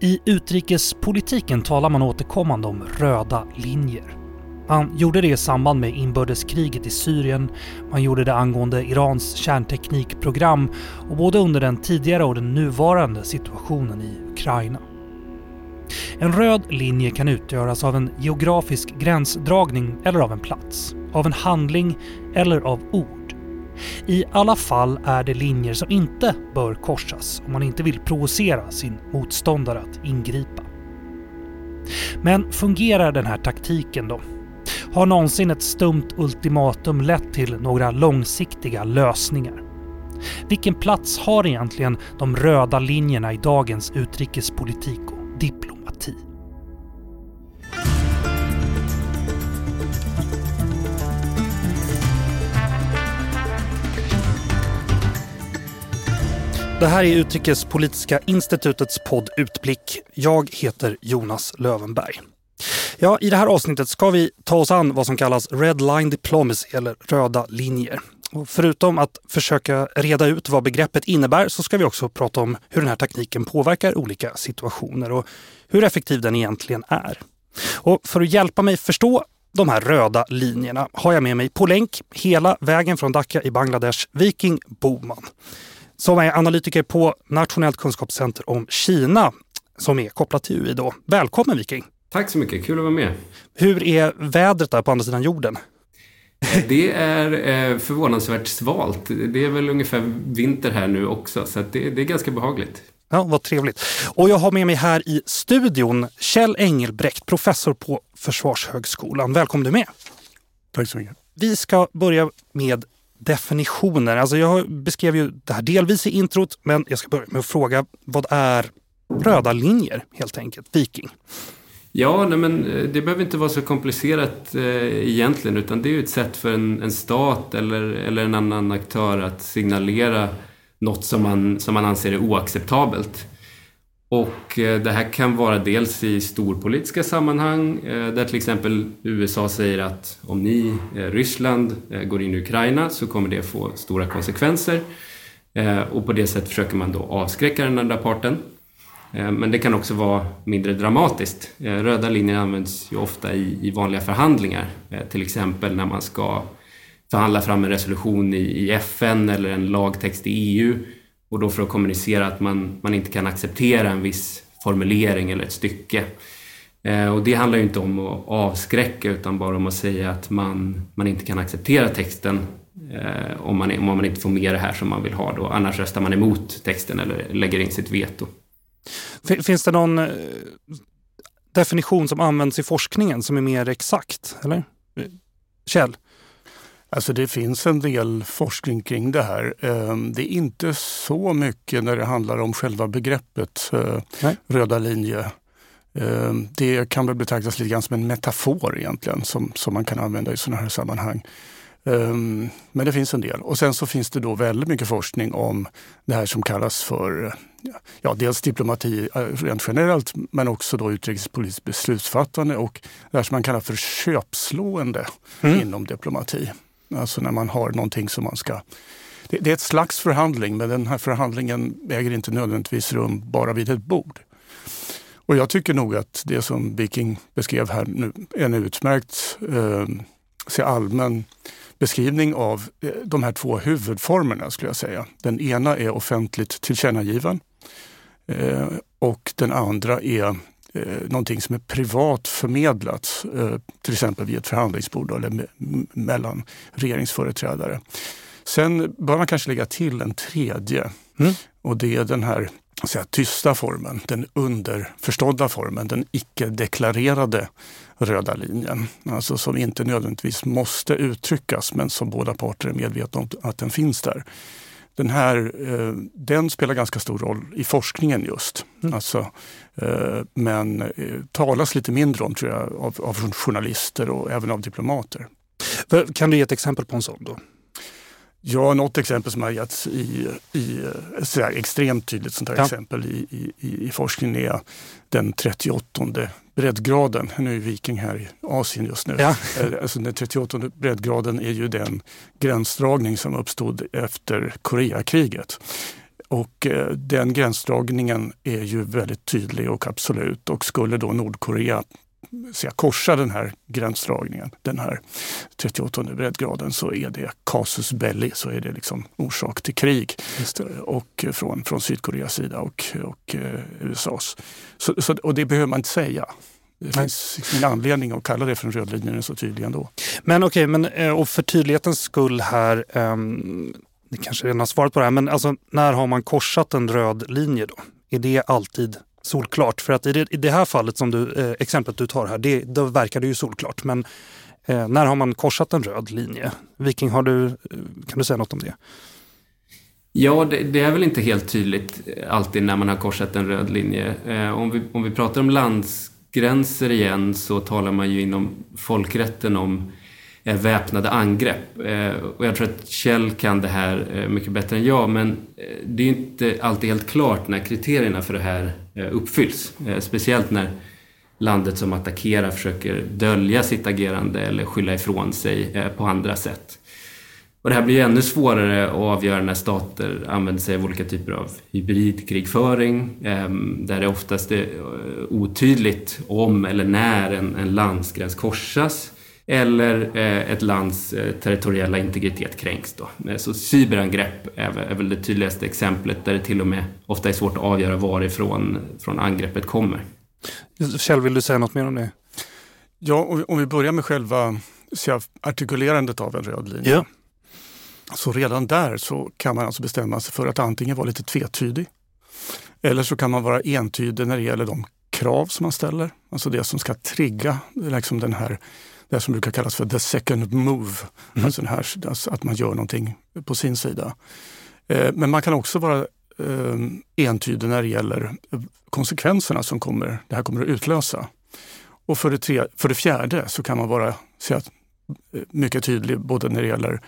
I utrikespolitiken talar man återkommande om röda linjer. Man gjorde det i samband med inbördeskriget i Syrien, man gjorde det angående Irans kärnteknikprogram och både under den tidigare och den nuvarande situationen i Ukraina. En röd linje kan utgöras av en geografisk gränsdragning eller av en plats, av en handling eller av ord. I alla fall är det linjer som inte bör korsas om man inte vill provocera sin motståndare att ingripa. Men fungerar den här taktiken då? Har någonsin ett stumt ultimatum lett till några långsiktiga lösningar? Vilken plats har egentligen de röda linjerna i dagens utrikespolitik och diplomati? Det här är Utrikespolitiska institutets podd Utblick. Jag heter Jonas Lövenberg. Ja, I det här avsnittet ska vi ta oss an vad som kallas Red Line Diplomacy eller röda linjer. Och förutom att försöka reda ut vad begreppet innebär så ska vi också prata om hur den här tekniken påverkar olika situationer och hur effektiv den egentligen är. Och för att hjälpa mig förstå de här röda linjerna har jag med mig på länk hela vägen från Dhaka i Bangladesh, Viking Boman som är analytiker på Nationellt kunskapscenter om Kina som är kopplat till UI. Då. Välkommen Viking! Tack så mycket, kul att vara med. Hur är vädret där på andra sidan jorden? Det är eh, förvånansvärt svalt. Det är väl ungefär vinter här nu också, så det, det är ganska behagligt. Ja, vad trevligt. Och jag har med mig här i studion Kjell Engelbrekt, professor på Försvarshögskolan. Välkommen du med. Tack så mycket. Vi ska börja med definitioner. Alltså jag beskrev ju det här delvis i introt, men jag ska börja med att fråga vad är röda linjer helt enkelt? Viking. Ja, nej men eh, det behöver inte vara så komplicerat eh, egentligen utan det är ju ett sätt för en, en stat eller, eller en annan aktör att signalera något som man, som man anser är oacceptabelt. Och eh, det här kan vara dels i storpolitiska sammanhang eh, där till exempel USA säger att om ni, eh, Ryssland, går in i Ukraina så kommer det få stora konsekvenser. Och på det sättet försöker man då avskräcka den andra parten. Men det kan också vara mindre dramatiskt. Röda linjer används ju ofta i, i vanliga förhandlingar. Till exempel när man ska förhandla fram en resolution i, i FN eller en lagtext i EU och då för att kommunicera att man, man inte kan acceptera en viss formulering eller ett stycke. Eh, och det handlar ju inte om att avskräcka utan bara om att säga att man, man inte kan acceptera texten eh, om, man, om man inte får med det här som man vill ha. Då. Annars röstar man emot texten eller lägger in sitt veto. Finns det någon eh, definition som används i forskningen som är mer exakt? Eller? Eh, Kjell? Alltså det finns en del forskning kring det här. Ehm, det är inte så mycket när det handlar om själva begreppet eh, Nej. röda linje. Ehm, det kan väl betraktas lite grann som en metafor egentligen som, som man kan använda i sådana här sammanhang. Ehm, men det finns en del. Och sen så finns det då väldigt mycket forskning om det här som kallas för ja, dels diplomati eh, rent generellt men också då utrikespolitiskt beslutsfattande och det här som man kallar för köpslående mm. inom diplomati. Alltså när man har någonting som man ska... Det, det, är ett slags förhandling men den här förhandlingen äger inte nödvändigtvis rum bara vid ett bord. Och jag tycker nog att det som Viking beskrev här nu är en utmärkt eh, allmän beskrivning av eh, de här två huvudformerna skulle jag säga. Den ena är offentligt tillkännagiven eh, och den andra är eh, någonting som är privat förmedlat, eh, till exempel vid ett förhandlingsbord eller me mellan regeringsföreträdare. Sen bör man kanske lägga till en tredje mm. och det är den här säga, tysta formen, den underförstådda formen, den icke-deklarerade röda linjen. Alltså som inte nödvändigtvis måste uttryckas men som båda parter är medvetna om att den finns där den här, eh, den spelar ganska stor roll i forskningen just. Mm. Alltså, eh, men eh, talas lite mindre om tror jag av, av journalister och även av diplomater. Kan du ge ett exempel på en sån då? Ja, något exempel som har getts i, i sådär, extremt tydligt sånt här ja. exempel i, i, i forskningen är den 38 breddgraden. Nu är Viking här i Asien just nu. Ja. Eh, alltså den 38 breddgraden är ju den gränsdragning som uppstod efter Koreakriget. och eh, den gränsdragningen är ju väldigt tydlig och absolut och skulle då Nordkorea säga, korsa den här gränsdragningen, den här 38 breddgraden, så är det casus belli, så är det liksom orsak till krig och från, från Sydkoreas sida och, och eh, USAs. Så, så, och det behöver man inte säga. Det finns liksom ingen anledning att kalla det för en röd linje, den är så tydlig ändå. Men okej, okay, men eh, och för tydlighetens skull här, um, ni kanske redan har svarat på det här, men alltså när har man korsat en röd linje då? Är det alltid solklart? För att i det, i det här fallet som du, eh, exemplet du tar här, det, då verkar det ju solklart. Men eh, när har man korsat en röd linje? Viking, har du, eh, kan du säga något om det? Ja, det, det, är väl inte helt tydligt alltid när man har korsat en röd linje. Eh, om, vi, om vi pratar om landsgränser igen så talar man ju inom folkrätten om eh, väpnade angrepp. Eh, och jag tror att Kjell kan det här eh, mycket bättre än jag, men eh, det är inte alltid helt klart när kriterierna för det här Eh, uppfylls. Eh, speciellt när landet som attackerar försöker dölja sitt agerande eller skylla ifrån sig eh, på andra sätt. Och det här blir ännu svårare att avgöra när stater använder sig av olika typer av hybridkrigföring, ehm, där det oftast är otydligt om eller när en, en landsgräns korsas eller eh, ett lands eh, territoriella integritet kränks. Då. Så cyberangrepp är väl det tydligaste exemplet där det till och med ofta är svårt att avgöra varifrån från angreppet kommer. Kjell, vill du säga något mer om det? Ja, om vi börjar med själva artikulerandet av en röd linje. Ja. Så redan där så kan man alltså bestämma sig för att antingen vara lite tvetydig eller så kan man vara entydig när det gäller de krav som man ställer. Alltså det som ska trigga liksom den här, det som brukar kallas för the second move. Mm. Alltså, här, alltså att man gör någonting på sin sida. Eh, men man kan också vara eh, entydig när det gäller konsekvenserna som kommer, det här kommer att utlösa. Och för det, tre, för det fjärde så kan man vara så att, eh, mycket tydlig både när det gäller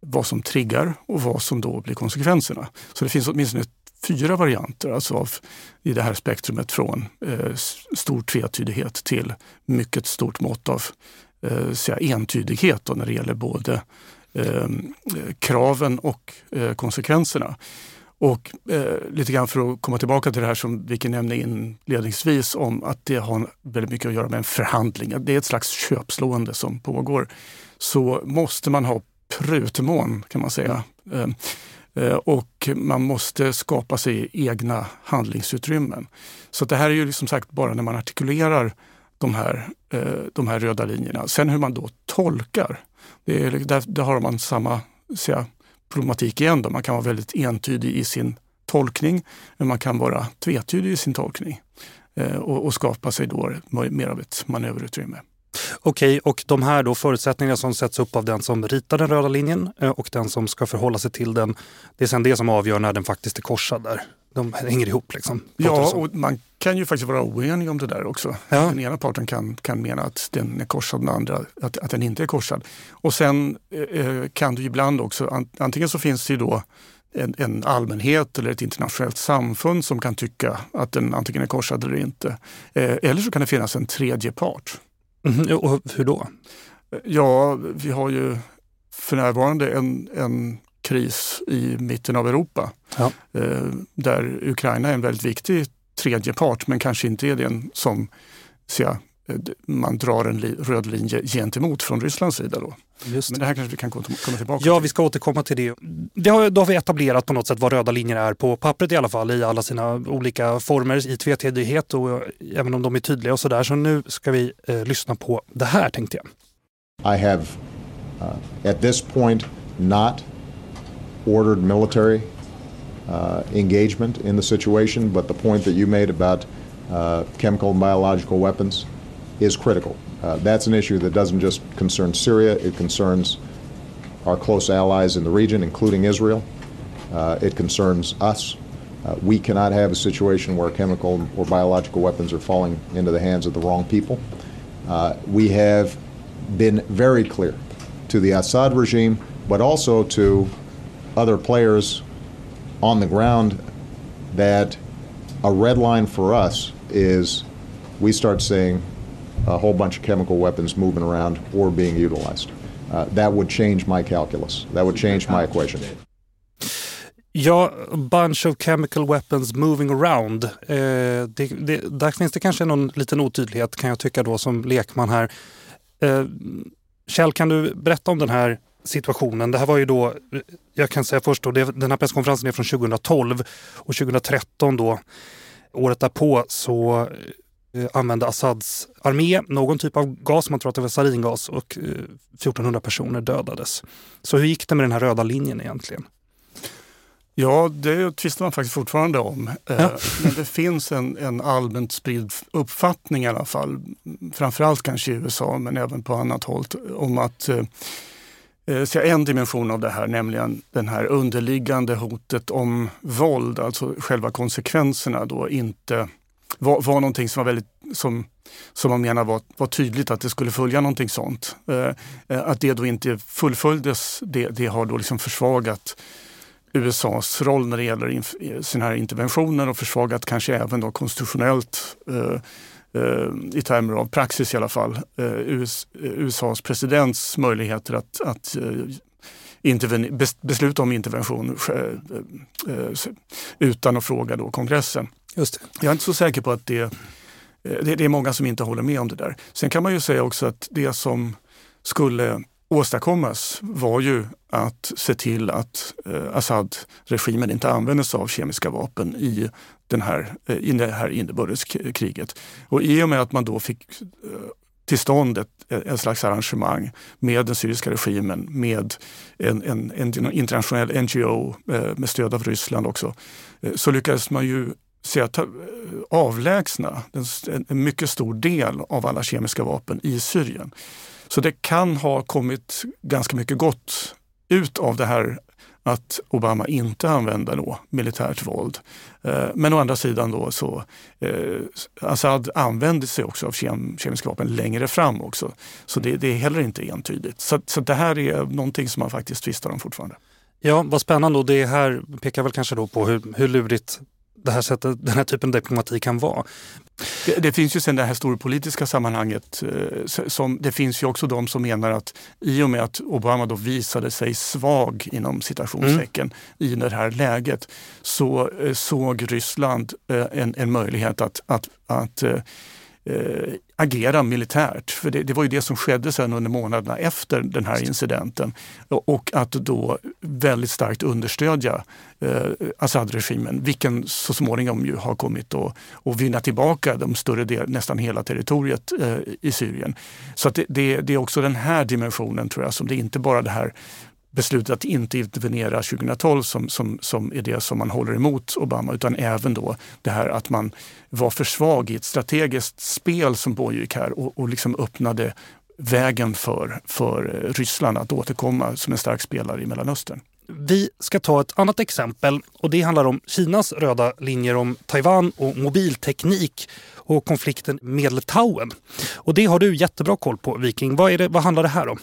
vad som triggar och vad som då blir konsekvenserna. Så det finns åtminstone fyra varianter alltså av, i det här spektrumet från eh, stor tvetydighet till mycket stort mått av eh, entydighet när det gäller både eh, kraven och eh, konsekvenserna. Och eh, lite grann för att komma tillbaka till det här som Vicky nämnde inledningsvis om att det har väldigt mycket att göra med en förhandling. Det är ett slags köpslående som pågår. Så måste man ha prutmån kan man säga. Eh, eh Och man måste skapa sig egna handlingsutrymmen. Så det här är ju som sagt bara när man artikulerar de här, eh, de här röda linjerna. Sen hur man då tolkar, det är, liksom, där, där har man samma säga, problematik igen. Då. Man kan vara väldigt entydig i sin tolkning, men man kan vara tvetydig i sin tolkning eh, och, och skapa sig då mer av ett manöverutrymme. Okej, och de här då förutsättningarna som sätts upp av den som ritar den röda linjen eh, och den som ska förhålla sig till den, det är sen det som avgör när den faktiskt är korsad där. De hänger ihop liksom. Ja, och man kan ju faktiskt vara oenig om det där också. Ja. Den ena parten kan, kan mena att den är korsad, den andra att, att den inte är korsad. Och sen eh, eh kan du ibland också, antingen så finns det ju då en, en, allmänhet eller ett internationellt samfund som kan tycka att den antingen är korsad eller inte. Eh, eller så kan det finnas en tredje part Mm, och hur då? Ja, vi har ju för närvarande en, en kris i mitten av Europa ja. eh, där Ukraina är en väldigt viktig tredje part men kanske inte är den som jag, eh, man drar en li, röd linje gentemot från Rysslands sida. Då. Just. Men det här kanske vi kan komma tillbaka till. Ja, vi ska återkomma till det. det har, då har vi etablerat på något sätt vad röda linjer är på pappret i alla fall i alla sina olika former i tvetydighet och även om de är tydliga och sådär. Så nu ska vi eh, lyssna på det här tänkte jag. I have uh, at this point not ordered military uh, engagement in the situation but the point that you made about uh, chemical and biological weapons is critical. Uh, that's an issue that doesn't just concern Syria, it concerns our close allies in the region, including Israel. Uh, it concerns us. Uh, we cannot have a situation where chemical or biological weapons are falling into the hands of the wrong people. Uh, we have been very clear to the Assad regime, but also to other players on the ground that a red line for us is we start seeing a whole bunch of chemical weapons moving around or being utilized. Uh, that would change my calculus. That would change my equation. Ja, bunch of chemical weapons moving around. Eh, det, det, där finns det kanske någon liten otydlighet kan jag tycka då som lekman här. Eh, Kjell, kan du berätta om den här situationen? Det här var ju då, jag kan säga först då, det, den här presskonferensen är från 2012 och 2013 då, året därpå så eh, använde Assads armé någon typ av gas, man tror att det var saringas och eh, 1400 personer dödades. Så hur gick det med den här röda linjen egentligen? Ja, det tvistar man faktiskt fortfarande om. Eh, ja. Men det finns en, en allmänt spridd uppfattning i alla fall, framförallt kanske i USA men även på annat håll, om att eh, en dimension av det här, nämligen den här underliggande hotet om våld, alltså själva konsekvenserna då inte var, var någonting som var väldigt, som, som man menar var, var tydligt att det skulle följa någonting sånt. Eh, eh, att det då inte fullföljdes, det, det har då liksom försvagat USAs roll när det gäller eh, sina här interventioner och försvagat kanske även då konstitutionellt eh, i termer av praxis i alla fall, eh, US, USAs presidents möjligheter att, att eh, besluta om intervention eh, eh, utan att fråga då kongressen. Just det. Jag är inte så säker på att det, det, det är många som inte håller med om det där. Sen kan man ju säga också att det som skulle åstadkommas var ju att se till att eh, Assad-regimen inte använder sig av kemiska vapen i, den här, eh, i det här inbördeskriget. Och i och med att man då fick eh, till stånd ett, ett slags arrangemang med den syriska regimen, med en, en, en internationell NGO eh, med stöd av Ryssland också, eh, så lyckades man ju se att eh, avlägsna en, en mycket stor del av alla kemiska vapen i Syrien. Så det kan ha kommit ganska mycket gott ut av det här att Obama inte använder då militärt våld. Eh, men å andra sidan då så eh, Assad använde sig också av kem, kemiska vapen längre fram också. Så det, det är heller inte entydigt. Så, så det här är någonting som man faktiskt tvistar om fortfarande. Ja, vad spännande och det här pekar väl kanske då på hur, hur lurigt det här sättet, den här typen av diplomati kan vara. Det, det, finns ju sen det här storpolitiska sammanhanget. Eh, som, det finns ju också de som menar att i och med att Obama då visade sig svag inom citationstecken mm. i det här läget så eh, såg Ryssland eh, en, en möjlighet att, att, att eh, agera militärt. För det, det, var ju det som skedde sen under månaderna efter den här incidenten. Och att då väldigt starkt understödja eh, Assad-regimen, vilken så småningom ju har kommit att, att vinna tillbaka de större del, nästan hela territoriet eh, i Syrien. Så det, det, det, är också den här dimensionen tror jag, som det är inte bara det här beslutet att inte intervenera 2012 som, som, som är det som man håller emot Obama, utan även då det här att man var för svag i ett strategiskt spel som pågick här och, och liksom öppnade vägen för, för eh, Ryssland att återkomma som en stark spelare i Mellanöstern. Vi ska ta ett annat exempel och det handlar om Kinas röda linjer om Taiwan och mobilteknik och konflikten med Litauen. Och det har du jättebra koll på, Viking. Vad, är det, vad handlar det här om?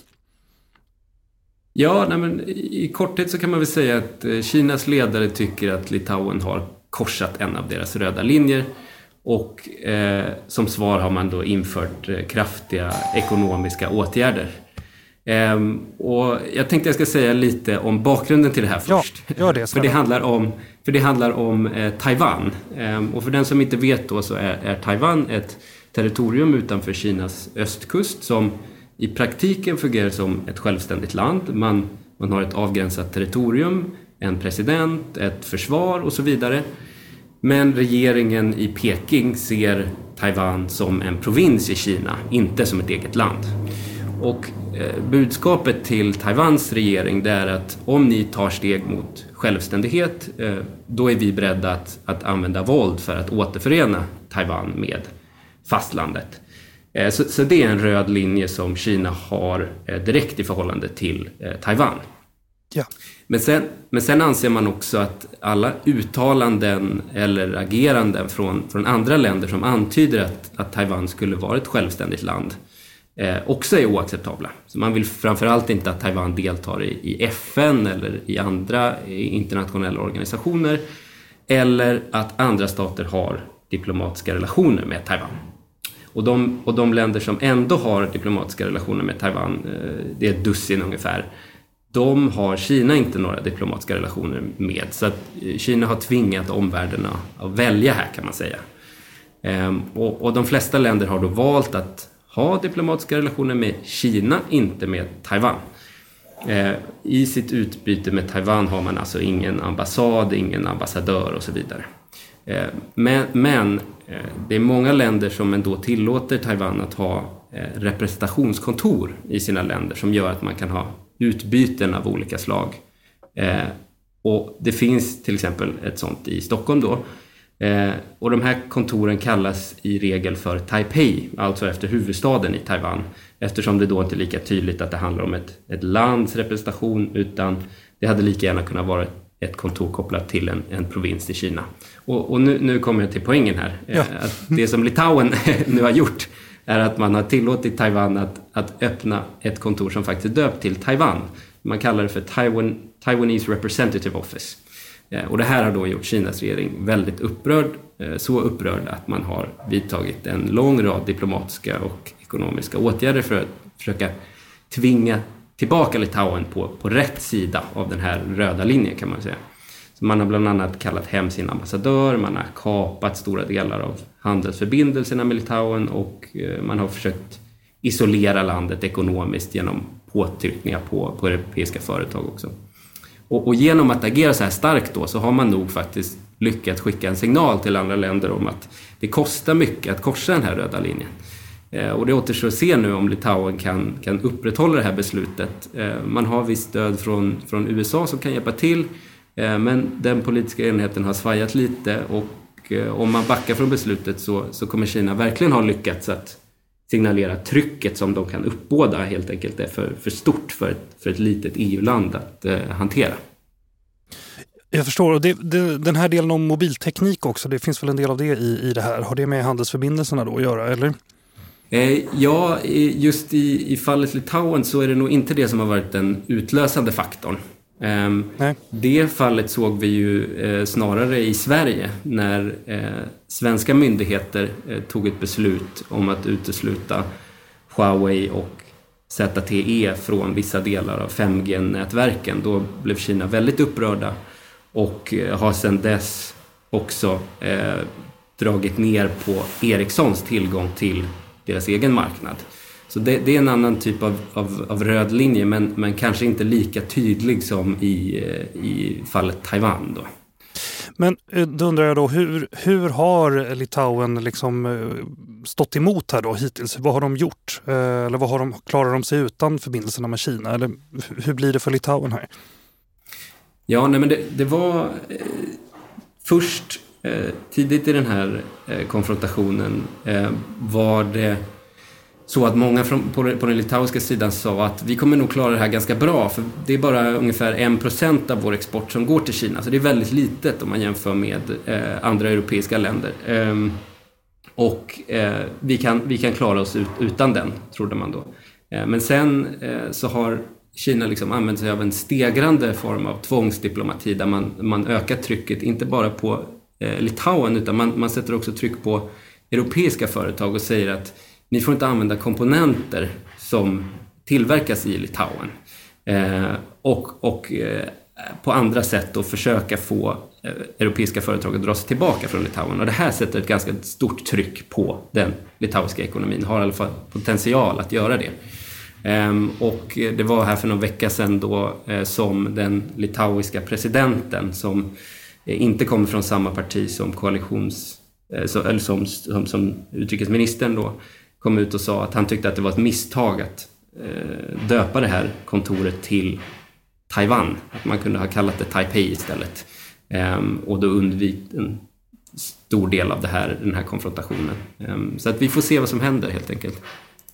Ja, nej men i korthet så kan man väl säga att eh, Kinas ledare tycker att Litauen har korsat en av deras röda linjer och eh, som svar har man då infört eh, kraftiga ekonomiska åtgärder. Ehm, och jag tänkte jag ska säga lite om bakgrunden till det här först. Ja, gör det. För det handlar om, för det handlar om eh, Taiwan. Ehm, och för den som inte vet då så är, är Taiwan ett territorium utanför Kinas östkust som i praktiken fungerar som ett självständigt land. Man, man har ett avgränsat territorium, en president, ett försvar och så vidare. Men regeringen i Peking ser Taiwan som en provins i Kina, inte som ett eget land. Och eh, budskapet till Taiwans regering det är att om ni tar steg mot självständighet, eh, då är vi beredda att, att använda våld för att återförena Taiwan med fastlandet. Eh, så, så, det är en röd linje som Kina har eh, direkt i förhållande till eh, Taiwan. Ja. Men, sen, men sen anser man också att alla uttalanden eller ageranden från, från andra länder som antyder att, att Taiwan skulle vara ett självständigt land eh, också är oacceptabla. Så man vill framförallt inte att Taiwan deltar i, i FN eller i andra internationella organisationer eller att andra stater har diplomatiska relationer med Taiwan. Och de, och de länder som ändå har diplomatiska relationer med Taiwan, eh, det är ett dussin ungefär, de har Kina inte några diplomatiska relationer med. Så att eh, Kina har tvingat omvärlden att välja här kan man säga. Ehm, och, och de flesta länder har då valt att ha diplomatiska relationer med Kina, inte med Taiwan. Ehm, I sitt utbyte med Taiwan har man alltså ingen ambassad, ingen ambassadör och så vidare. Ehm, men, men Eh, det är många länder som ändå tillåter Taiwan att ha eh, representationskontor i sina länder som gör att man kan ha utbyten av olika slag. Eh, och det finns till exempel ett sånt i Stockholm då och de här kontoren kallas i regel för Taipei, alltså efter huvudstaden i Taiwan. Eftersom det då inte är lika tydligt att det handlar om ett, ett lands representation utan det hade lika gärna kunnat vara ett kontor kopplat till en, en provins i Kina. Och, och nu, nu, kommer jag till poängen här. Eh, ja. Att det som Litauen nu har gjort är att man har tillåtit Taiwan att, att öppna ett kontor som faktiskt är döpt till Taiwan. Man kallar det för Taiwan, Taiwanese Representative Office. Eh, och det här har då gjort Kinas regering väldigt upprörd, eh, så upprörd att man har vidtagit en lång rad diplomatiska och ekonomiska åtgärder för att försöka tvinga tillbaka Litauen på, på rätt sida av den här röda linjen kan man säga. Man har bland annat kallat hem sin ambassadör, man har kapat stora delar av handelsförbindelserna med Litauen och eh, man har försökt isolera landet ekonomiskt genom påtryckningar på, på europeiska företag också. Och, och, genom att agera så här starkt då så har man nog faktiskt lyckats skicka en signal till andra länder om att det kostar mycket att korsa den här röda linjen. Eh, och det återstår att se nu om Litauen kan, kan upprätthålla det här beslutet. Eh, man har visst stöd från, från USA som kan hjälpa till, men den politiska enheten har svajat lite och eh, om man backar från beslutet så, så kommer Kina verkligen ha lyckats att signalera trycket som de kan uppbåda helt enkelt är för, för stort för ett, för ett litet EU-land att eh, hantera. Jag förstår. Och det, det, den här delen om mobilteknik också, det finns väl en del av det i, i det här. Har det med handelsförbindelserna då att göra, eller? Eh, ja, just i, i fallet Litauen så är det nog inte det som har varit den utlösande faktorn. Um, det fallet såg vi ju eh, snarare i Sverige när eh, svenska myndigheter eh, tog ett beslut om att utesluta Huawei och ZTE från vissa delar av 5G-nätverken. Då blev Kina väldigt upprörda och har sedan dess också eh, dragit ner på Ericssons tillgång till deras egen marknad. Så det, det, är en annan typ av, av, av, röd linje men, men kanske inte lika tydlig som i, eh, i fallet Taiwan. Då. Men eh, då undrar jag då, hur, hur har Litauen liksom eh, stått emot här då hittills? Vad har de gjort? Eller vad har de, klarar de sig utan förbindelserna med Kina? Eller hur blir det för Litauen här? Ja, nej men det, det var eh, först eh, tidigt i den här eh, konfrontationen var det så att många från, på, på den litauiska sidan sa att vi kommer nog klara det här ganska bra för det är bara ungefär 1 procent av vår export som går till Kina. Så det är väldigt litet om man jämför med eh, andra europeiska länder. Eh, och eh, vi, kan, vi kan klara oss ut, utan den, trodde man då. Eh, men sen eh, så har Kina liksom använt sig av en stegrande form av tvångsdiplomati där man, man ökar trycket, inte bara på eh, Litauen utan man, man sätter också tryck på europeiska företag och säger att ni får inte använda komponenter som tillverkas i Litauen. Eh, och, och eh, på andra sätt då försöka få eh, europeiska företag att dra sig tillbaka från Litauen. Och det här sätter ett ganska stort tryck på den litauiska ekonomin, har i alla fall potential att göra det. Ehm, och det var här för någon vecka sedan då eh, som den litauiska presidenten som eh, inte kommer från samma parti som koalitions eh, eller som, som, som utrikesministern då kom ut och sa att han tyckte att det var ett misstag att eh, döpa det här kontoret till Taiwan. Att man kunde ha kallat det Taipei istället. Ehm, och då undvikit en stor del av det här, den här konfrontationen. Ehm, så att vi får se vad som händer helt enkelt.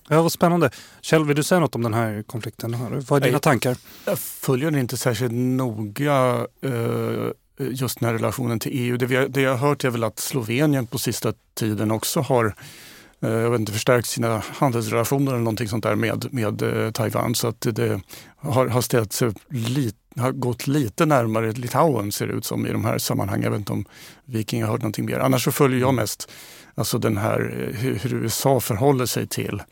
Ja, vad spännande. Kjell, vill du säga något om den här konflikten? Vad är dina tankar? Jag följer den inte särskilt noga eh, just den här relationen till EU. Det, vi, det jag har hört är väl att Slovenien på sista tiden också har jag vet inte, förstärkt sina handelsrelationer eller någonting sånt där med, med eh, Taiwan. Så att det har, har ställt sig lite har gått lite närmare Litauen ser det ut som i de här sammanhangen. Jag vet inte om Viking har hört någonting mer. Annars så följer jag mest alltså den här, eh, hur, hur USA förhåller sig till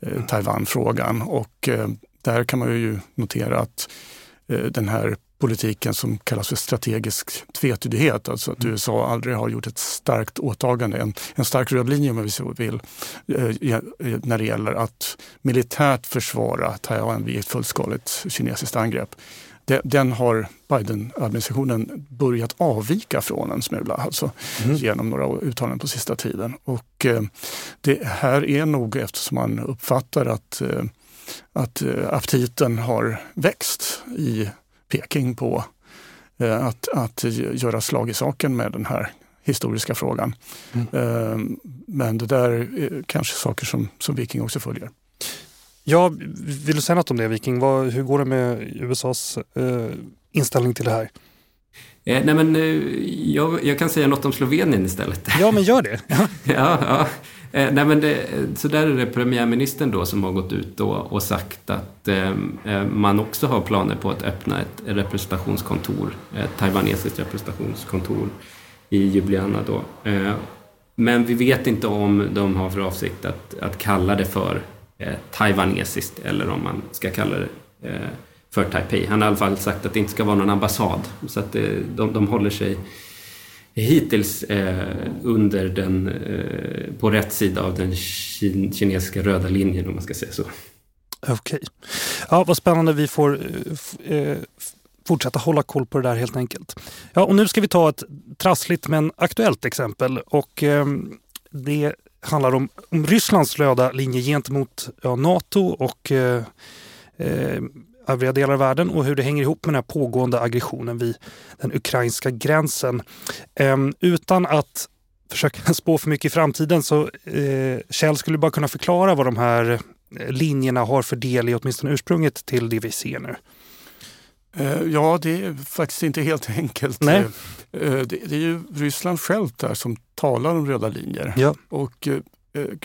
eh, Taiwan-frågan. Och eh, där kan man ju notera att eh, den här politiken som kallas för strategisk tvetydighet. Alltså att mm. USA aldrig har gjort ett starkt åtagande, en, en stark röd linje om vi så vill, eh, när det gäller att militärt försvara Taiwan vid ett fullskaligt kinesiskt angrepp. Den, har Biden-administrationen börjat avvika från en smula, alltså mm. genom några uttalanden på sista tiden. Och eh, det här är nog eftersom man uppfattar att, eh, att aptiten har växt i Peking på eh, att, att göra slag i saken med den här historiska frågan. Mm. Eh, men det där är kanske saker som, som Viking också följer. Ja, vill du säga något om det Viking? Vad, hur går det med USAs eh, inställning till det här? Eh, nej men, eh, jag, jag, kan säga något om Slovenien istället. Ja, men gör det. ja, ja. Eh, nej men det, så där är det premiärministern då som har gått ut då och sagt att eh, eh, man också har planer på att öppna ett representationskontor, ett taiwanesiskt representationskontor i Ljubljana då. Eh, men vi vet inte om de har för avsikt att, att kalla det för eh, taiwanesiskt eller om man ska kalla det eh, för Taipei. Han har i alla fall sagt att det inte ska vara någon ambassad. Så att eh, de, de håller sig hittills eh, under den, eh, på rätt sida av den kinesiska röda linjen om man ska säga så. Okej. Okay. Ja, vad spännande. Vi får eh, eh, fortsätta hålla koll på det där helt enkelt. Ja, och nu ska vi ta ett trassligt men aktuellt exempel och eh, det handlar om, om Rysslands röda linje gentemot ja, Nato och eh, eh övriga delar av världen och hur det hänger ihop med den här pågående aggressionen vid den ukrainska gränsen. Ehm, utan att försöka spå för mycket i framtiden så eh, Kjell skulle bara kunna förklara vad de här eh, linjerna har för del i åtminstone ursprunget till det vi ser nu. Eh, ja, det är faktiskt inte helt enkelt. Nej. Det är ju Ryssland självt där som talar om röda linjer. Ja. Och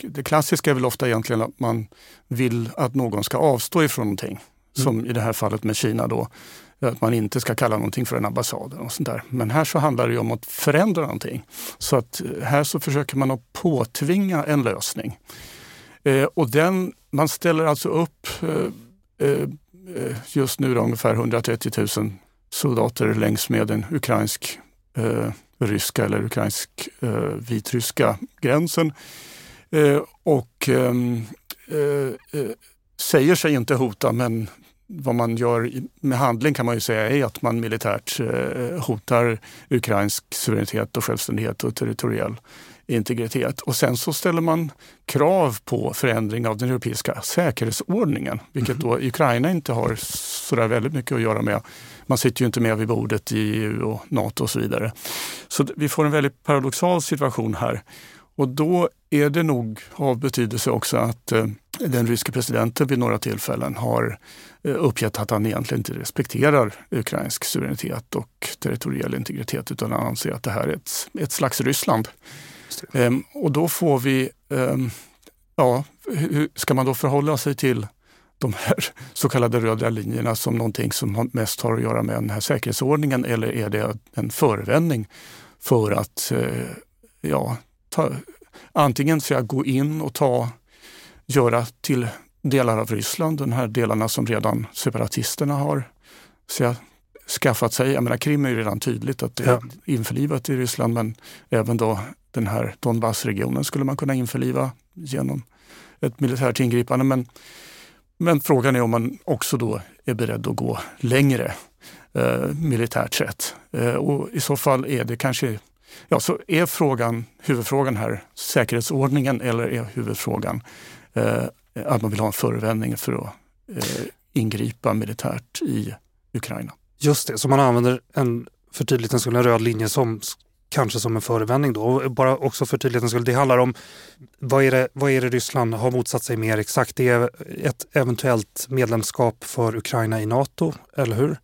det klassiska är väl ofta egentligen att man vill att någon ska avstå ifrån någonting. Som i det här fallet med Kina då, att man inte ska kalla någonting för en ambassad. Och sånt där. Men här så handlar det om att förändra någonting. Så att eh, här så försöker man att påtvinga en lösning. Eh, och den, man ställer alltså upp eh, eh, just nu då, ungefär 130 000 soldater längs med den ukrainsk eh, ryska eller ukrainsk eh, vitryska gränsen. Eh, och ehm, eh, säger sig inte hota men vad man gör med handling kan man ju säga är att man militärt eh, hotar ukrainsk suveränitet och självständighet och territoriell integritet. Och sen så ställer man krav på förändring av den europeiska säkerhetsordningen, vilket då Ukraina inte har sådär väldigt mycket att göra med. Man sitter ju inte med vid bordet i EU och NATO och så vidare. Så vi får en väldigt paradoxal situation här. Och då är det nog av betydelse också att eh, den ryske presidenten vid några tillfällen har eh, uppgett att han egentligen inte respekterar ukrainsk suveränitet och territoriell integritet utan han anser att det här är ett, ett slags Ryssland. Ehm, och då får vi, ehm, ja, hur ska man då förhålla sig till de här så kallade röda linjerna som någonting som mest har att göra med den här säkerhetsordningen eller är det en förevändning för att eh, ja, ta, antingen så jag gå in och ta, göra till delar av Ryssland, de här delarna som redan separatisterna har så jag, skaffat sig. Jag menar, Krim är ju redan tydligt att det är ja. införlivat i Ryssland men även då den här Donbassregionen skulle man kunna införliva genom ett militärt ingripande. Men, men frågan är om man också då är beredd att gå längre eh, militärt sett. Eh, och I så fall är det kanske Ja, så är frågan, huvudfrågan här säkerhetsordningen eller är huvudfrågan Eh, att man vill ha en förevändning för att eh, ingripa militärt i Ukraina? Just det, så man använder en för tydlighetens skull en röd linje som kanske som en förevändning då. Och bara också för tydlighetens skull, det handlar om vad är, det, vad är det Ryssland har motsatt sig mer exakt? Det är ett eventuellt medlemskap för Ukraina i Nato, eller hur?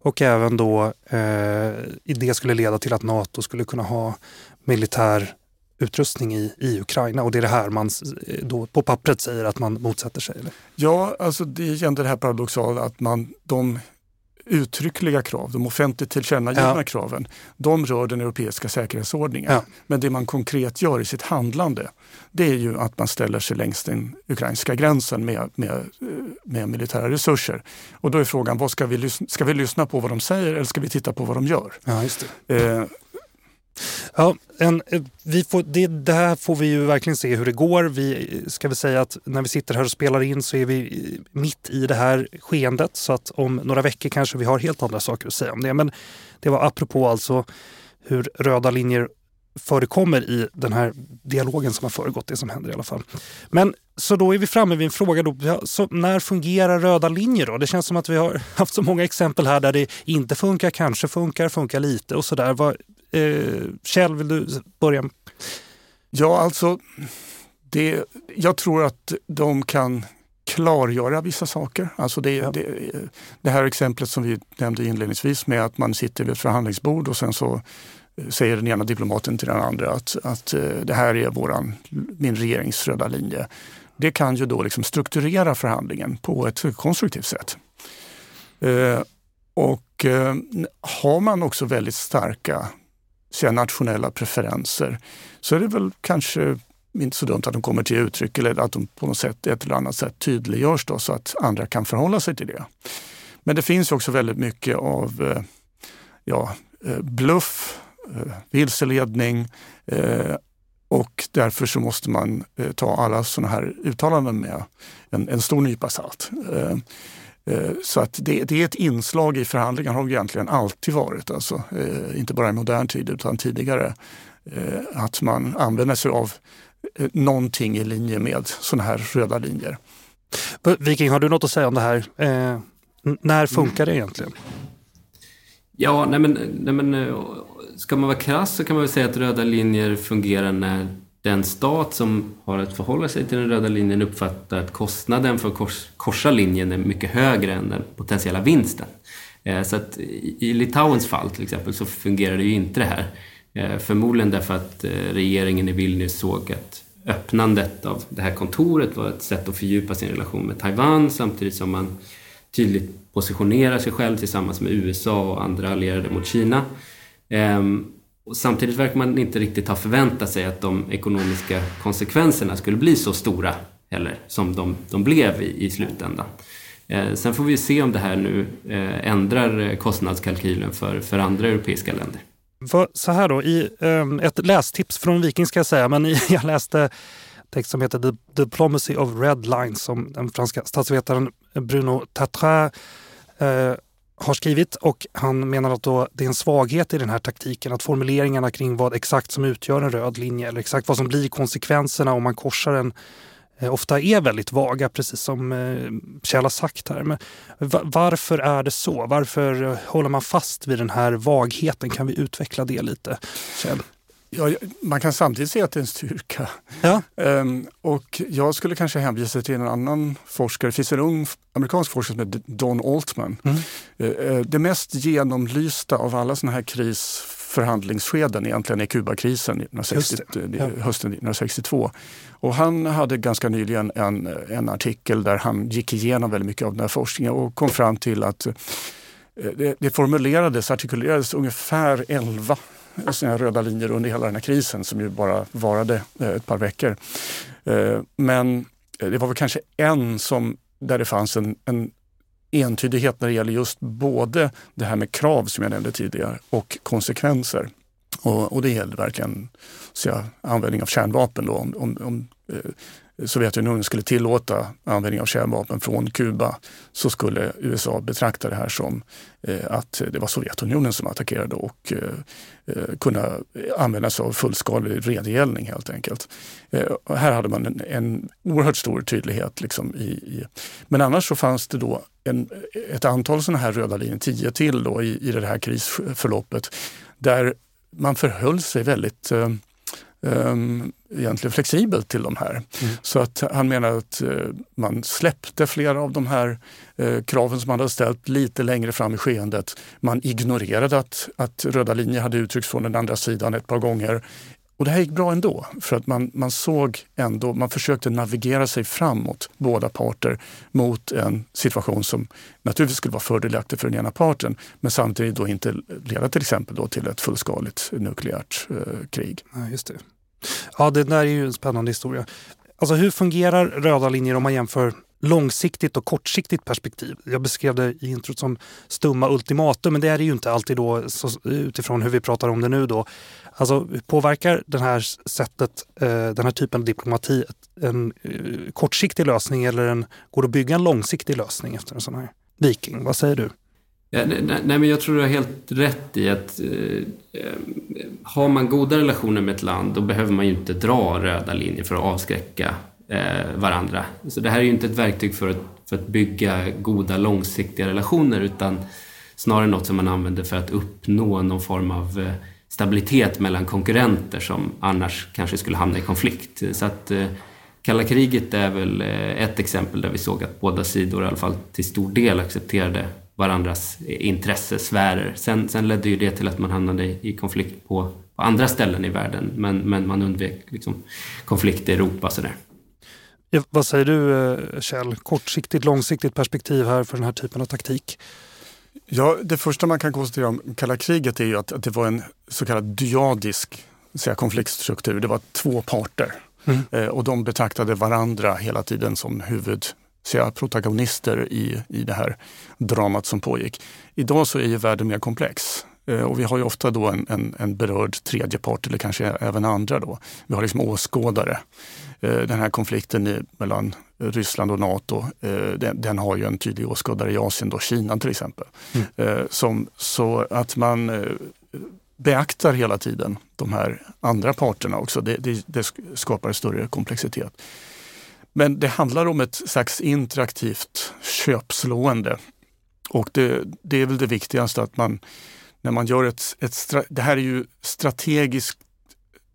Och även då eh, det skulle leda till att Nato skulle kunna ha militär utrustning i, i Ukraina och det är det här man då på pappret säger att man motsätter sig? Eller? Ja, alltså det är igen det här paradoxala att man, de uttryckliga krav, de offentligt tillkännagivna ja. kraven, de rör den europeiska säkerhetsordningen. Ja. Men det man konkret gör i sitt handlande, det är ju att man ställer sig längs den ukrainska gränsen med, med, med militära resurser. Och då är frågan, vad ska, vi, ska vi lyssna på vad de säger eller ska vi titta på vad de gör? Ja, just det. Eh, Ja, en, eh, vi får, det, det, här får vi ju verkligen se hur det går. Vi eh, ska väl säga att när vi sitter här och spelar in så är vi eh, mitt i det här skeendet så att om några veckor kanske vi har helt andra saker att säga om det. Men det var apropå alltså hur röda linjer förekommer i den här dialogen som har föregått det som händer i alla fall. Men så då är vi framme vid en fråga då, så när fungerar röda linjer då? Det känns som att vi har haft så många exempel här där det inte funkar, kanske funkar, funkar lite och sådär. Eh, Kjell, vill du börja? Ja, alltså det, jag tror att de kan klargöra vissa saker. Alltså det, ja. det, det, här exemplet som vi nämnde inledningsvis med att man sitter vid ett förhandlingsbord och sen så eh, säger den ena diplomaten till den andra att, att eh, det här är våran, min regerings röda linje. Det kan ju då liksom strukturera förhandlingen på ett konstruktivt sätt. Eh, och eh, har man också väldigt starka säga, nationella preferenser så är det väl kanske inte så dumt att de kommer till uttryck eller att de på något sätt, ett eller annat sätt tydliggörs då, så att andra kan förhålla sig till det. Men det finns också väldigt mycket av eh, ja, eh, bluff, eh, vilseledning och därför så måste man ta alla sådana här uttalanden med en, en stor nypa salt. Eh, så att det, det, är ett inslag i förhandlingar har egentligen alltid varit, alltså, eh, inte bara i modern tid utan tidigare, eh, att man använder sig av någonting i linje med sådana här röda linjer. Viking, har du något att säga om det här? Eh, när funkar det egentligen? Ja, nej men, nej men ska man vara krass så kan man väl säga att röda linjer fungerar när den stat som har att förhålla sig till den röda linjen uppfattar att kostnaden för att kors, korsa linjen är mycket högre än den potentiella vinsten. Eh, så att i Litauens fall till exempel så fungerar det ju inte det här. Eh, förmodligen därför att eh, regeringen i Vilnius såg att öppnandet av det här kontoret var ett sätt att fördjupa sin relation med Taiwan samtidigt som man tydligt positionerar sig själv tillsammans med USA och andra allierade mot Kina. Ehm, och samtidigt verkar man inte riktigt ha förväntat sig att de ekonomiska konsekvenserna skulle bli så stora heller, som de, de blev i, i slutändan. Eh, sen får vi se om det här nu eh, ändrar kostnadskalkylen för, för andra europeiska länder. För, så här då, i eh, ett lästips från Viking ska jag säga, men i, jag läste text som heter The Diplomacy of Red Lines som den franska statsvetaren Bruno Tatra eh, har skrivit och han menar att då det är en svaghet i den här taktiken att formuleringarna kring vad exakt som utgör en röd linje eller exakt vad som blir konsekvenserna om man korsar den eh, ofta är väldigt vaga, precis som eh, Kjell har sagt här. Men varför är det så? Varför eh, håller man fast vid den här vagheten? Kan vi utveckla det lite, Kjell? Ja, man kan samtidigt se att det är en styrka. Ja. Um, och jag skulle kanske hänvisa till en annan forskare. Det finns en ung amerikansk forskare som heter Don Altman. Mm. Uh, det mest genomlysta av alla sådana här krisförhandlingsskeden egentligen är Kubakrisen 1960, ja. hösten 1962. Och han hade ganska nyligen en, en artikel där han gick igenom väldigt mycket av den här forskningen och kom fram till att det, det formulerades, artikulerades ungefär 11 sina röda linjer under hela den här krisen som ju bara varade eh, ett par veckor. Eh, men eh, det var väl kanske en som, där det fanns en, en entydighet när det gäller just både det här med krav som jag nämnde tidigare och konsekvenser. Och, och det gällde verkligen så användning av kärnvapen. Då, om, om, om eh, Sovjetunionen skulle tillåta användning av kärnvapen från Kuba så skulle USA betrakta det här som eh, att det var Sovjetunionen som attackerade och eh, eh kunna använda sig av fullskalig vedergällning helt enkelt. Eh, här hade man en, en oerhört stor tydlighet. Liksom i, i, men annars så fanns det då en, ett antal sådana här röda linjer, tio till då i, i det här krisförloppet, där man förhöll sig väldigt um, egentligen flexibelt till de här. Mm. Så att han menar att uh, man släppte flera av de här uh, kraven som man hade ställt lite längre fram i skeendet. Man ignorerade att, att röda linjer hade uttryckts från den andra sidan ett par gånger och det här gick bra ändå, för att man, man såg ändå, man försökte navigera sig framåt, båda parter, mot en situation som naturligtvis skulle vara fördelaktig för den ena parten, men samtidigt då inte leda till exempel då till ett fullskaligt nukleärt eh, krig. Ja, just det. Ja, det där är ju en spännande historia. Alltså hur fungerar röda linjer om man jämför långsiktigt och kortsiktigt perspektiv. Jag beskrev det i introt som stumma ultimatum, men det är det ju inte alltid då så, utifrån hur vi pratar om det nu då. Alltså påverkar den här sättet, eh, den här typen av diplomati en eh, kortsiktig lösning eller en, går det att bygga en långsiktig lösning efter en sån här viking? Vad säger du? Ja, nej, nej, men jag tror du har helt rätt i att eh, eh, har man goda relationer med ett land då behöver man ju inte dra röda linjer för att avskräcka eh, varandra. Så det här är ju inte ett verktyg för att, för att bygga goda långsiktiga relationer utan snarare något som man använder för att uppnå någon form av eh, stabilitet mellan konkurrenter som annars kanske skulle hamna i konflikt. Så att eh, Kalla kriget är väl eh, ett exempel där vi såg att båda sidor i alla fall till stor del accepterade varandras intressesfärer. Sen, sen ledde ju det till att man hamnade i konflikt på, på andra ställen i världen men, men man undvek liksom konflikt i Europa. Sådär. Ja, vad säger du eh, Kjell? Kortsiktigt, långsiktigt perspektiv här för den här typen av taktik? Ja, det första man kan konstatera om kalla kriget är ju att, att det var en så kallad dyadisk säga, konfliktstruktur. Det var två parter mm. eh, och de betraktade varandra hela tiden som huvud säga, protagonister i, i det här dramat som pågick. Idag så är ju världen mer komplex. Eh, och vi har ju ofta då en, en, en berörd tredje part eller kanske även andra. Då. Vi har liksom åskådare. Eh, den här konflikten mellan Ryssland och Nato, eh, den, den, har ju en tydlig åskådare i Asien, då, Kina till exempel. Mm. Som, så att man beaktar hela tiden de här andra parterna också, det, det, det skapar större komplexitet. Men det handlar om ett slags interaktivt köpslående. Och det, det är väl det viktigaste att man när man gör ett, ett det här är ju strategiskt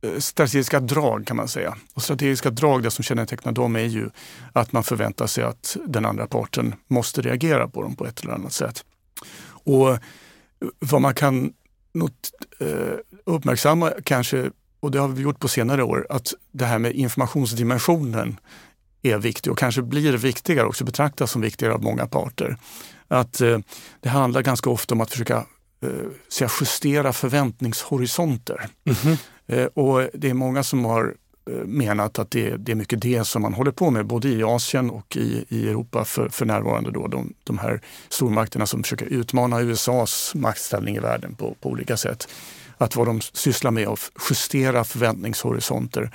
eh, strategiska drag kan man säga. Och strategiska drag, det som kännetecknar dem är ju att man förväntar sig att den andra parten måste reagera på dem på ett eller annat sätt. Och eh, vad man kan not, eh, uppmärksamma kanske, och det har vi gjort på senare år, att det här med informationsdimensionen är viktig och kanske blir viktigare också, betraktas som viktigare av många parter. Att eh, det handlar ganska ofta om att försöka eh, justera förväntningshorisonter. Mm -hmm. eh, och det är många som har eh, menat att det, det, är mycket det som man håller på med både i Asien och i, i Europa för, för närvarande. Då, de, de här stormakterna som försöker utmana USAs maktställning i världen på, på olika sätt. Att vad de sysslar med är att justera förväntningshorisonter.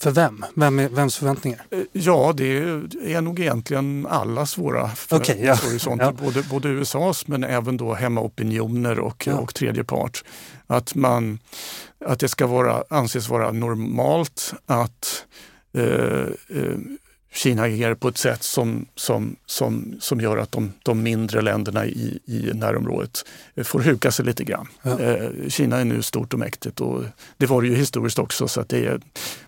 Eh, för vem? vem är, vems förväntningar? Eh, ja, det är nog egentligen allas våra okay, ja. horisonter. Ja. Både, både USAs men även då hemmaopinioner och, ja. och tredje part. Att, man, att det ska vara, anses vara normalt att eh, eh, Kina agerar på ett sätt som, som, som, som gör att de, de mindre länderna i, i närområdet får huka sig lite grann. Ja. Eh, Kina är nu stort och mäktigt och det var det ju historiskt också så att det är,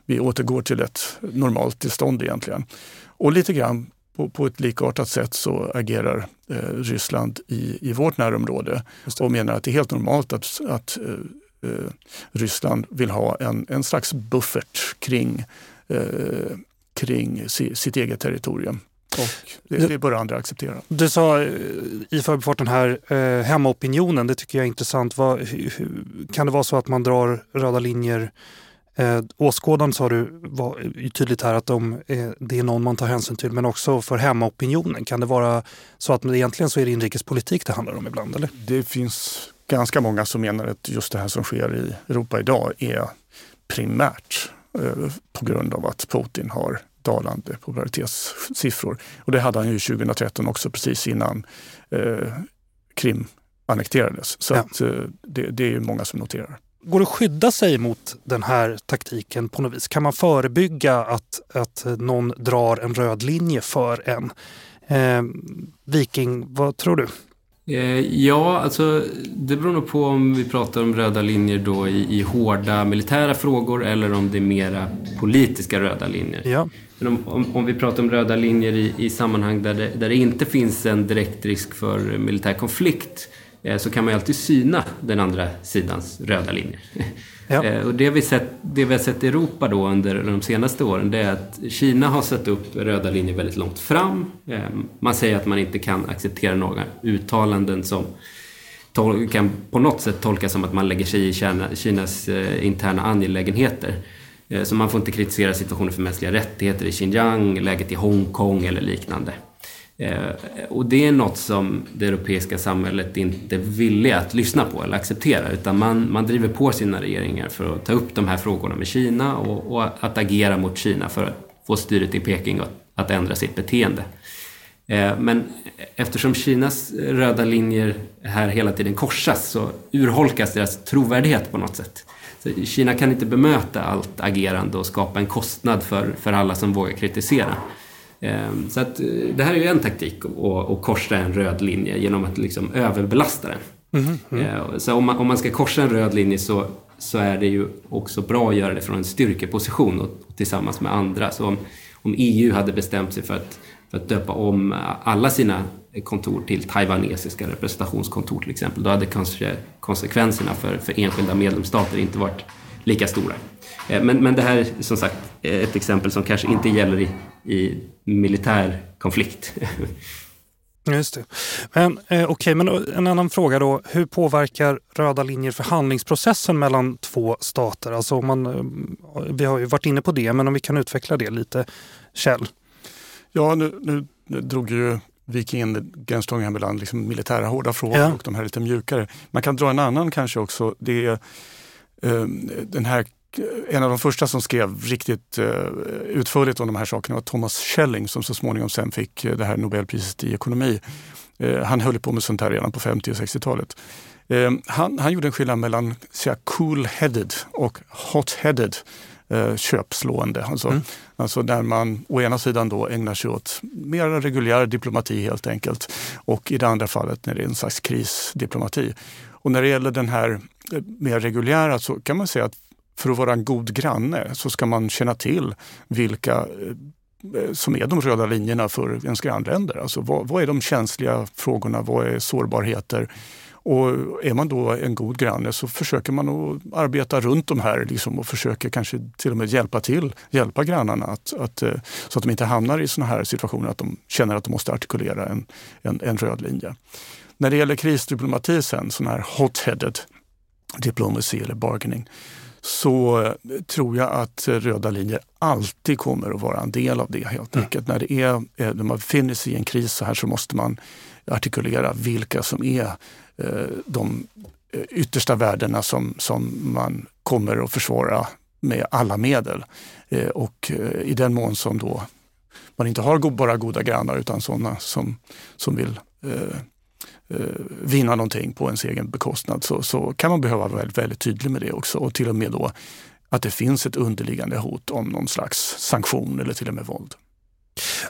vi återgår till ett normalt tillstånd egentligen. Och lite grann på, på ett likartat sätt så agerar eh, Ryssland i, i vårt närområde och menar att det är helt normalt att, att eh, eh Ryssland vill ha en, en slags buffert kring eh, kring sitt eget territorium. Och det, det bör andra acceptera. Du sa eh, i förbifarten här, eh, hemmaopinionen, det tycker jag är intressant. Vad, hur, kan det vara så att man drar röda linjer Eh, åskådaren sa du var ju tydligt här att de är, det är någon man tar hänsyn till men också för hemmaopinionen. Kan det vara så att egentligen så är det inrikespolitik det handlar om ibland? Eller? Det finns ganska många som menar att just det här som sker i Europa idag är primärt Eh, på grund av att Putin har dalande popularitetssiffror. Och det hade han ju 2013 också precis innan eh, Krim annekterades. Så ja. att, eh, det, det är många som noterar. Går det att skydda sig mot den här taktiken på något vis? Kan man förebygga att, att någon drar en röd linje för en? Eh, Viking, vad tror du? Eh, ja, alltså det beror nog på om vi pratar om röda linjer då i, i hårda militära frågor eller om det är mera politiska röda linjer. Ja. Men om, om, om vi pratar om röda linjer i, i sammanhang där det, där det inte finns en direkt risk för militär konflikt så kan man ju alltid syna den andra sidans röda linjer. Ja. Och det vi, sett, det vi har sett i Europa då under de senaste åren det är att Kina har satt upp röda linjer väldigt långt fram. Man säger att man inte kan acceptera några uttalanden som kan på något sätt tolkas som att man lägger sig i Kinas interna angelägenheter. Eh, så man får inte kritisera situationen för mänskliga rättigheter i Xinjiang, läget i Hongkong eller liknande. Eh, och det är något som det europeiska samhället inte är villiga att lyssna på eller acceptera utan man, man driver på sina regeringar för att ta upp de här frågorna med Kina och, och att agera mot Kina för att få styret i Peking att, att ändra sitt beteende. Eh, men eftersom Kinas röda linjer här hela tiden korsas så urholkas deras trovärdighet på något sätt. Så Kina kan inte bemöta allt agerande och skapa en kostnad för, för alla som vågar kritisera. Ehm, så att, eh, det här är ju en taktik, att, att korsa en röd linje genom att liksom överbelasta den. Mm, mm. Så om man, om man ska korsa en röd linje så, så är det ju också bra att göra det från en styrkeposition och, och tillsammans med andra. Så om, om EU hade bestämt sig för att, för att döpa om alla sina kontor till taiwanesiska representationskontor till exempel, då hade kanske konsekvenserna för, för enskilda medlemsstater inte varit lika stora. Eh, men, men det här är som sagt ett exempel som kanske inte gäller i, i militär konflikt. Just det. Men eh, okay, men en annan fråga då. Hur påverkar röda linjer förhandlingsprocessen mellan två stater? Alltså om man, eh, vi har ju varit inne på det, men om vi kan utveckla det lite. Kjell? Ja, nu, nu drog ju vika in gränsdragningen mellan liksom militära hårda frågor ja. och de här lite mjukare. Man kan dra en annan kanske också. Det är uh, den här en av de första som skrev riktigt uh, utförligt om de här sakerna var Thomas Schelling som så småningom sen fick uh, det här Nobelpriset i ekonomi. han höll på med sånt här redan på 50 och 60-talet. Han, han, gjorde en skillnad mellan cool-headed och hot-headed eh, köpslående. Alltså, mm. alltså där man å ena sidan då ägnar sig åt mer reguljär diplomati helt enkelt och i det andra fallet när det är en slags krisdiplomati. Och när det gäller den här eh, mer reguljära så kan man säga att för att vara en god granne så ska man känna till vilka eh, som är de röda linjerna för ens grannländer. Alltså vad, vad är de känsliga frågorna? Vad är sårbarheter? Och är man då en god granne så försöker man att arbeta runt de här liksom och försöker kanske till och med hjälpa till, hjälpa grannarna att, att, eh, så att de inte hamnar i såna här situationer att de känner att de måste artikulera en, en, en röd linje. När det gäller krisdiplomati sen, sån här hot-headed diplomacy eller bargaining, så tror jag att röda linjer alltid kommer att vara en del av det helt mm. enkelt. Mm. När, det är, eh, när man befinner sig i en kris så här så måste man artikulera vilka som är Eh, de eh, yttersta värdena som, som man kommer att försvara med alla medel. Och i den mån som då man inte har bara goda grannar utan sådana som, som vill eh, Eh, vinna någonting på ens egen bekostnad så, så kan man behöva vara väldigt, väldigt tydlig med det också och till och med då att det finns ett underliggande hot om någon slags sanktion eller till och med våld.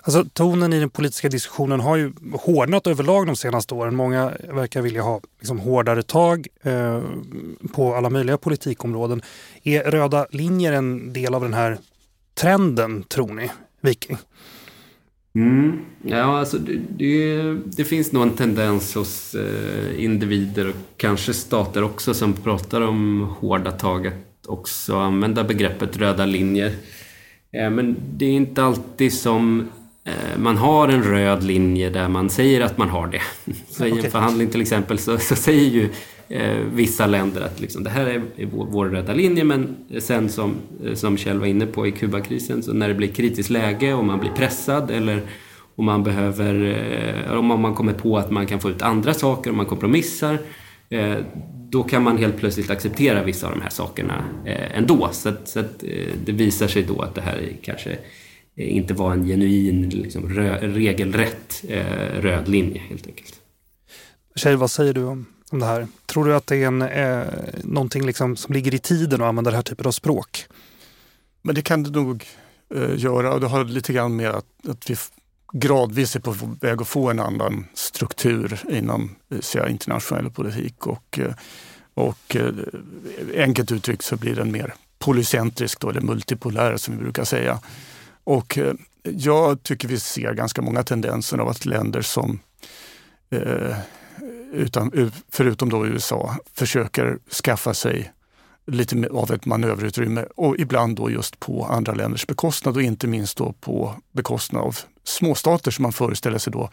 Alltså, tonen i den politiska diskussionen har ju hårdnat överlag de senaste åren. Många verkar vilja ha liksom, hårdare tag eh, på alla möjliga politikområden. Är röda linjer en del av den här trenden, tror ni, Viking? Mm. Ja, alltså det, det, det, finns nog en tendens hos eh, individer och kanske stater också som pratar om hårda tag att också använda begreppet röda linjer. Eh, men det är inte alltid som eh, man har en röd linje där man säger att man har det. Så i en förhandling till exempel så, så säger ju Eh, vissa länder att liksom, det här är vår, vår, röda linje men sen som, eh, som Kjell var inne på i Kubakrisen, så när det blir kritiskt läge och man blir pressad eller om man behöver, eh, om man kommer på att man kan få ut andra saker, om man kompromissar, då kan man helt plötsligt acceptera vissa av de här sakerna eh, ändå. Så, att, så att, eh, det visar sig då att det här kanske inte var en genuin, liksom, rö, regelrätt eh, röd linje helt enkelt. Tjej, vad säger du om, om det här? Tror du att det är en, eh, någonting liksom som ligger i tiden att använda den här typen av språk? Men det kan det nog eh, göra och det har lite grann med att, att vi gradvis är på väg att få en annan struktur inom eh, säga, internationell politik. Och, eh, och eh, enkelt uttryckt så blir den mer polycentrisk, då, eller multipolär som vi brukar säga. Och jag tycker vi ser ganska många tendenser av att länder som eh, utan, förutom då USA, försöker skaffa sig lite av ett manöverutrymme och ibland då just på andra länders bekostnad och inte minst då på bekostnad av småstater som man föreställer sig då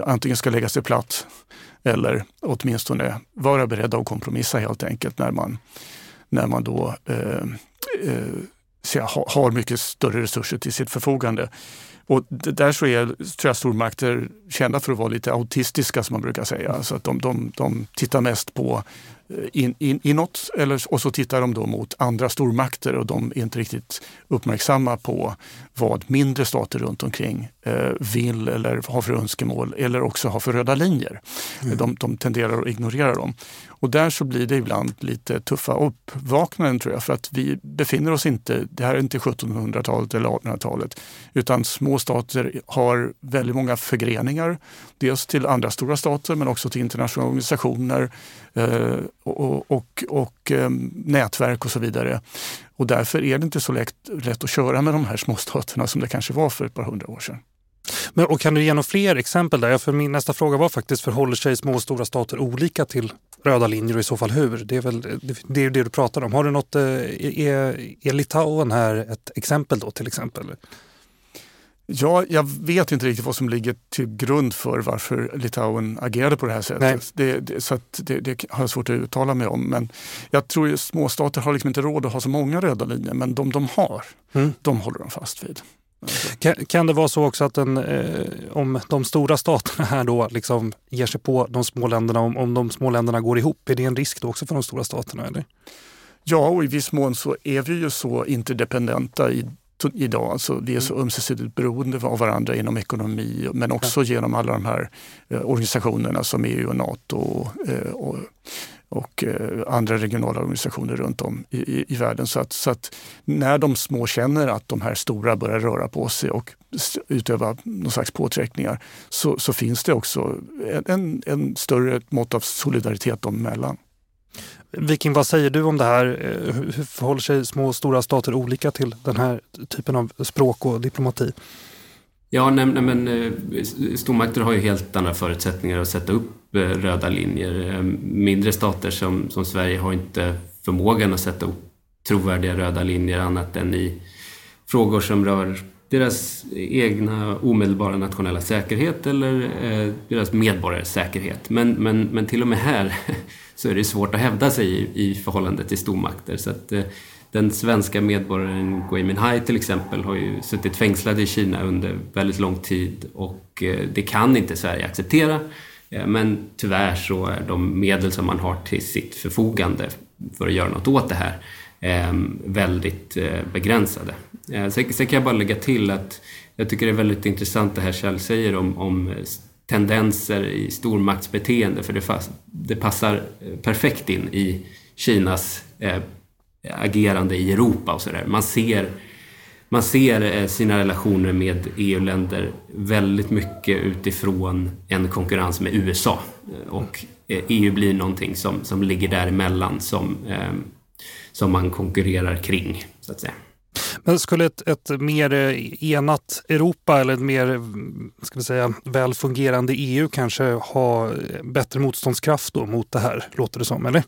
antingen ska lägga sig platt eller åtminstone vara beredda att kompromissa helt enkelt när man, när man då eh, eh, har mycket större resurser till sitt förfogande. Och där så är tror jag, stormakter kända för att vara lite autistiska som man brukar säga. Så att de, de, de tittar mest på in, in, inåt eller, och så tittar de då mot andra stormakter och de är inte riktigt uppmärksamma på vad mindre stater runt omkring eh, vill eller har för önskemål eller också har för röda linjer. Mm. De, de tenderar att ignorera dem. Och där så blir det ibland lite tuffa uppvaknanden tror jag för att vi befinner oss inte, det här är inte 1700-talet eller 1800-talet, utan små stater har väldigt många förgreningar. Dels till andra stora stater men också till internationella organisationer eh, Eh, och, och, och ehm, nätverk och så vidare. Och därför är det inte så lätt, lätt att köra med de här småstaterna som det kanske var för ett par hundra år sedan. Men, och kan du ge några fler exempel där? För min nästa fråga var faktiskt, förhåller sig små och stora stater olika till röda linjer och i så fall hur? Det är väl det, är det du pratar om. Har du något, eh, är, är Litauen här ett exempel då till exempel? Ja, jag vet inte riktigt vad som ligger till grund för varför Litauen agerade på det här sättet. Det, det, så det, det, har jag svårt att uttala mig om. Men jag tror att småstater har liksom inte råd att ha så många röda linjer, men de de har, mm. de håller de fast vid. Kan, kan, det vara så också att den, eh, om de stora staterna här då liksom ger sig på de små länderna, om, om de små länderna går ihop, är det en risk då också för de stora staterna? Eller? Ja, och i viss mån så är vi ju så interdependenta i idag. Alltså, vi är så mm. ömsesidigt beroende av varandra inom ekonomi men också ja. genom alla de här eh, organisationerna som EU och Nato och, eh, och, och eh, andra regionala organisationer runt om i, i, i, världen. Så att, så att när de små känner att de här stora börjar röra på sig och utöva någon slags påtryckningar så, så finns det också en, en större mått av solidaritet dem emellan. Viking, vad säger du om det här? Eh, hur förhåller sig små och stora stater olika till den här typen av språk och diplomati? Ja, nej, nej, men eh, stormakter har ju helt andra förutsättningar att sätta upp eh, röda linjer. Mindre stater som, som Sverige har inte förmågan att sätta upp trovärdiga röda linjer annat än i frågor som rör deras egna omedelbara nationella säkerhet eller eh, deras medborgares säkerhet. Men, men, men till och med här så är det svårt att hävda sig i, i förhållande till stormakter. Så att, eh, den svenska medborgaren Gui Minhai till exempel har ju suttit fängslad i Kina under väldigt lång tid och eh, det kan inte Sverige acceptera. Eh, men tyvärr så är de medel som man har till sitt förfogande för att göra något åt det här eh, väldigt eh, begränsade. Eh, sen, sen, kan jag bara lägga till att jag tycker det är väldigt intressant det här Kjell säger om, om eh, tendenser i stormaktsbeteende för det, fast, det passar eh, perfekt in i Kinas eh, agerande i Europa och sådär. Man ser, man ser eh, sina relationer med EU-länder väldigt mycket utifrån en konkurrens med USA eh, och EU blir någonting som, som ligger däremellan som, eh, som man konkurrerar kring, så att säga. Men skulle ett, ett mer eh, enat Europa eller ett mer ska vi säga, välfungerande EU kanske ha eh, bättre motståndskraft då mot det här, låter det som, eller?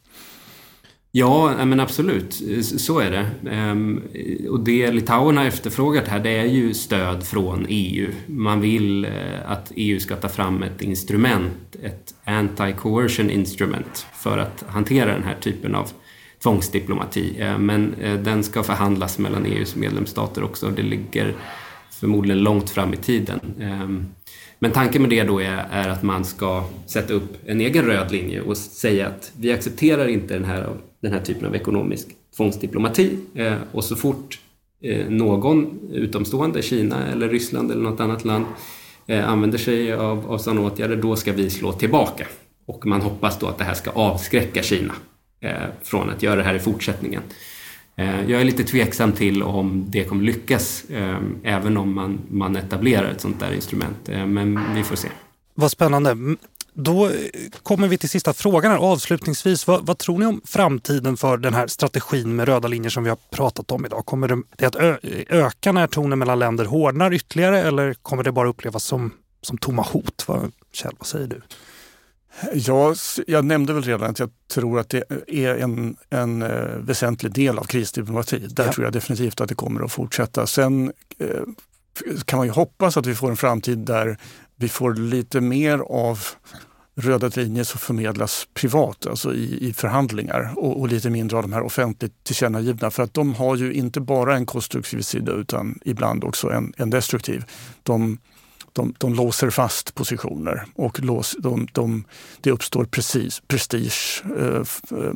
Ja, men absolut. Så är det. Ehm, och det Litauen har efterfrågat här, det är ju stöd från EU. Man vill eh, att EU ska ta fram ett instrument, ett anti-coercion instrument, för att hantera den här typen av tvångsdiplomati. Eh, men eh, den ska förhandlas mellan EUs medlemsstater också. och Det ligger förmodligen långt fram i tiden. Eh, men tanken med det då är, är, att man ska sätta upp en egen röd linje och säga att vi accepterar inte den här, den här typen av ekonomisk tvångsdiplomati. Och så fort någon utomstående, Kina eller Ryssland eller något annat land, använder sig av, av sådana åtgärder, då ska vi slå tillbaka. Och man hoppas då att det här ska avskräcka Kina Eh, från att göra det här i fortsättningen. Eh, jag är lite tveksam till om det kommer lyckas, eh, även om man, man etablerar ett sånt där instrument. Eh, men vi får se. Vad spännande. Då kommer vi till sista frågan här. Avslutningsvis, vad, vad, tror ni om framtiden för den här strategin med röda linjer som vi har pratat om idag? Kommer det att öka när tonen mellan länder hårdnar ytterligare eller kommer det bara upplevas som, som tomma hot? Vad, Kjell, vad säger du? Ja, jag nämnde väl redan att jag tror att det är en, en uh, väsentlig del av krisdiplomati. Där ja. tror jag definitivt att det kommer att fortsätta. Sen uh, kan man ju hoppas att vi får en framtid där vi får lite mer av röda linjer som förmedlas privat, alltså i, i förhandlingar och, och, lite mindre av de här offentligt tillkännagivna. För att de har ju inte bara en konstruktiv sida utan ibland också en, en destruktiv. De, de, de låser fast positioner och lås, de, de, det uppstår precis, prestige eh, eh,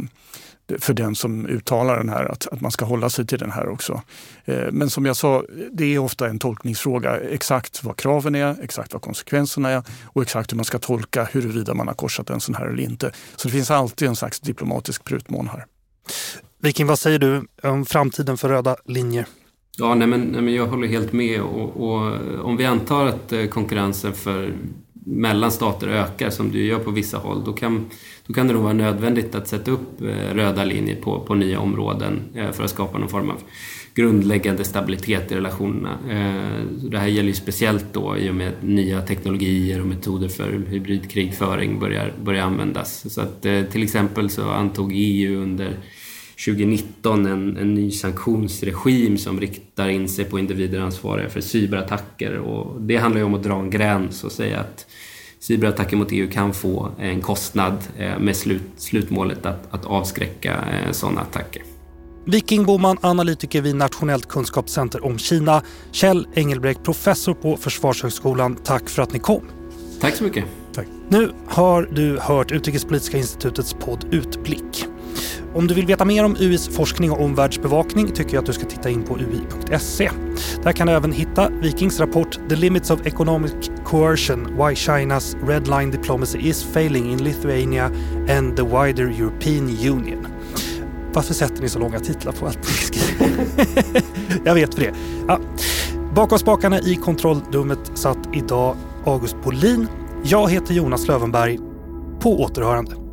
för den som uttalar den här, att, att man ska hålla sig till den här också. Eh, men som jag sa, det är ofta en tolkningsfråga. Exakt vad kraven är, exakt vad konsekvenserna är och exakt hur man ska tolka huruvida man har korsat en sån här eller inte. Så det finns alltid en slags diplomatisk prutmån här. Viking, vad säger du om framtiden för röda linjer? Ja, nej men, nej men jag håller helt med. Och, och, om vi antar att eh, konkurrensen för mellan stater ökar som du gör på vissa håll, då kan, då kan det nog vara nödvändigt att sätta upp eh, röda linjer på, på nya områden eh, för att skapa någon form av grundläggande stabilitet i relationerna. Det här gäller ju speciellt då i och med att nya teknologier och metoder för hybridkrigföring börjar, börjar användas. Så att till exempel så antog EU under 2019 en, en ny sanktionsregim som riktar in sig på individer ansvariga för cyberattacker. Och det handlar ju om att dra en gräns och säga att cyberattacker mot EU kan få en kostnad eh, med slut, slutmålet att, att avskräcka eh, sådana attacker. Viking Boman, analytiker vid Nationellt kunskapscenter om Kina. Kjell Engelbrekt, professor på Försvarshögskolan. Tack för att ni kom. Tack så mycket. Tack. Nu har du hört Utrikespolitiska institutets podd Utblick. Om du vill veta mer om UIs forskning och omvärldsbevakning tycker jag att du ska titta in på ui.se. Där kan du även hitta Vikings rapport The Limits of Economic Coercion Why China's Red Line Diplomacy is Failing in Lithuania and the Wider European Union. Varför sätter ni så långa titlar på allt ni skriver? jag vet för det. Ja. Bakom spakarna i kontrollrummet satt idag August Bolin. Jag heter Jonas Lövenberg. På återhörande.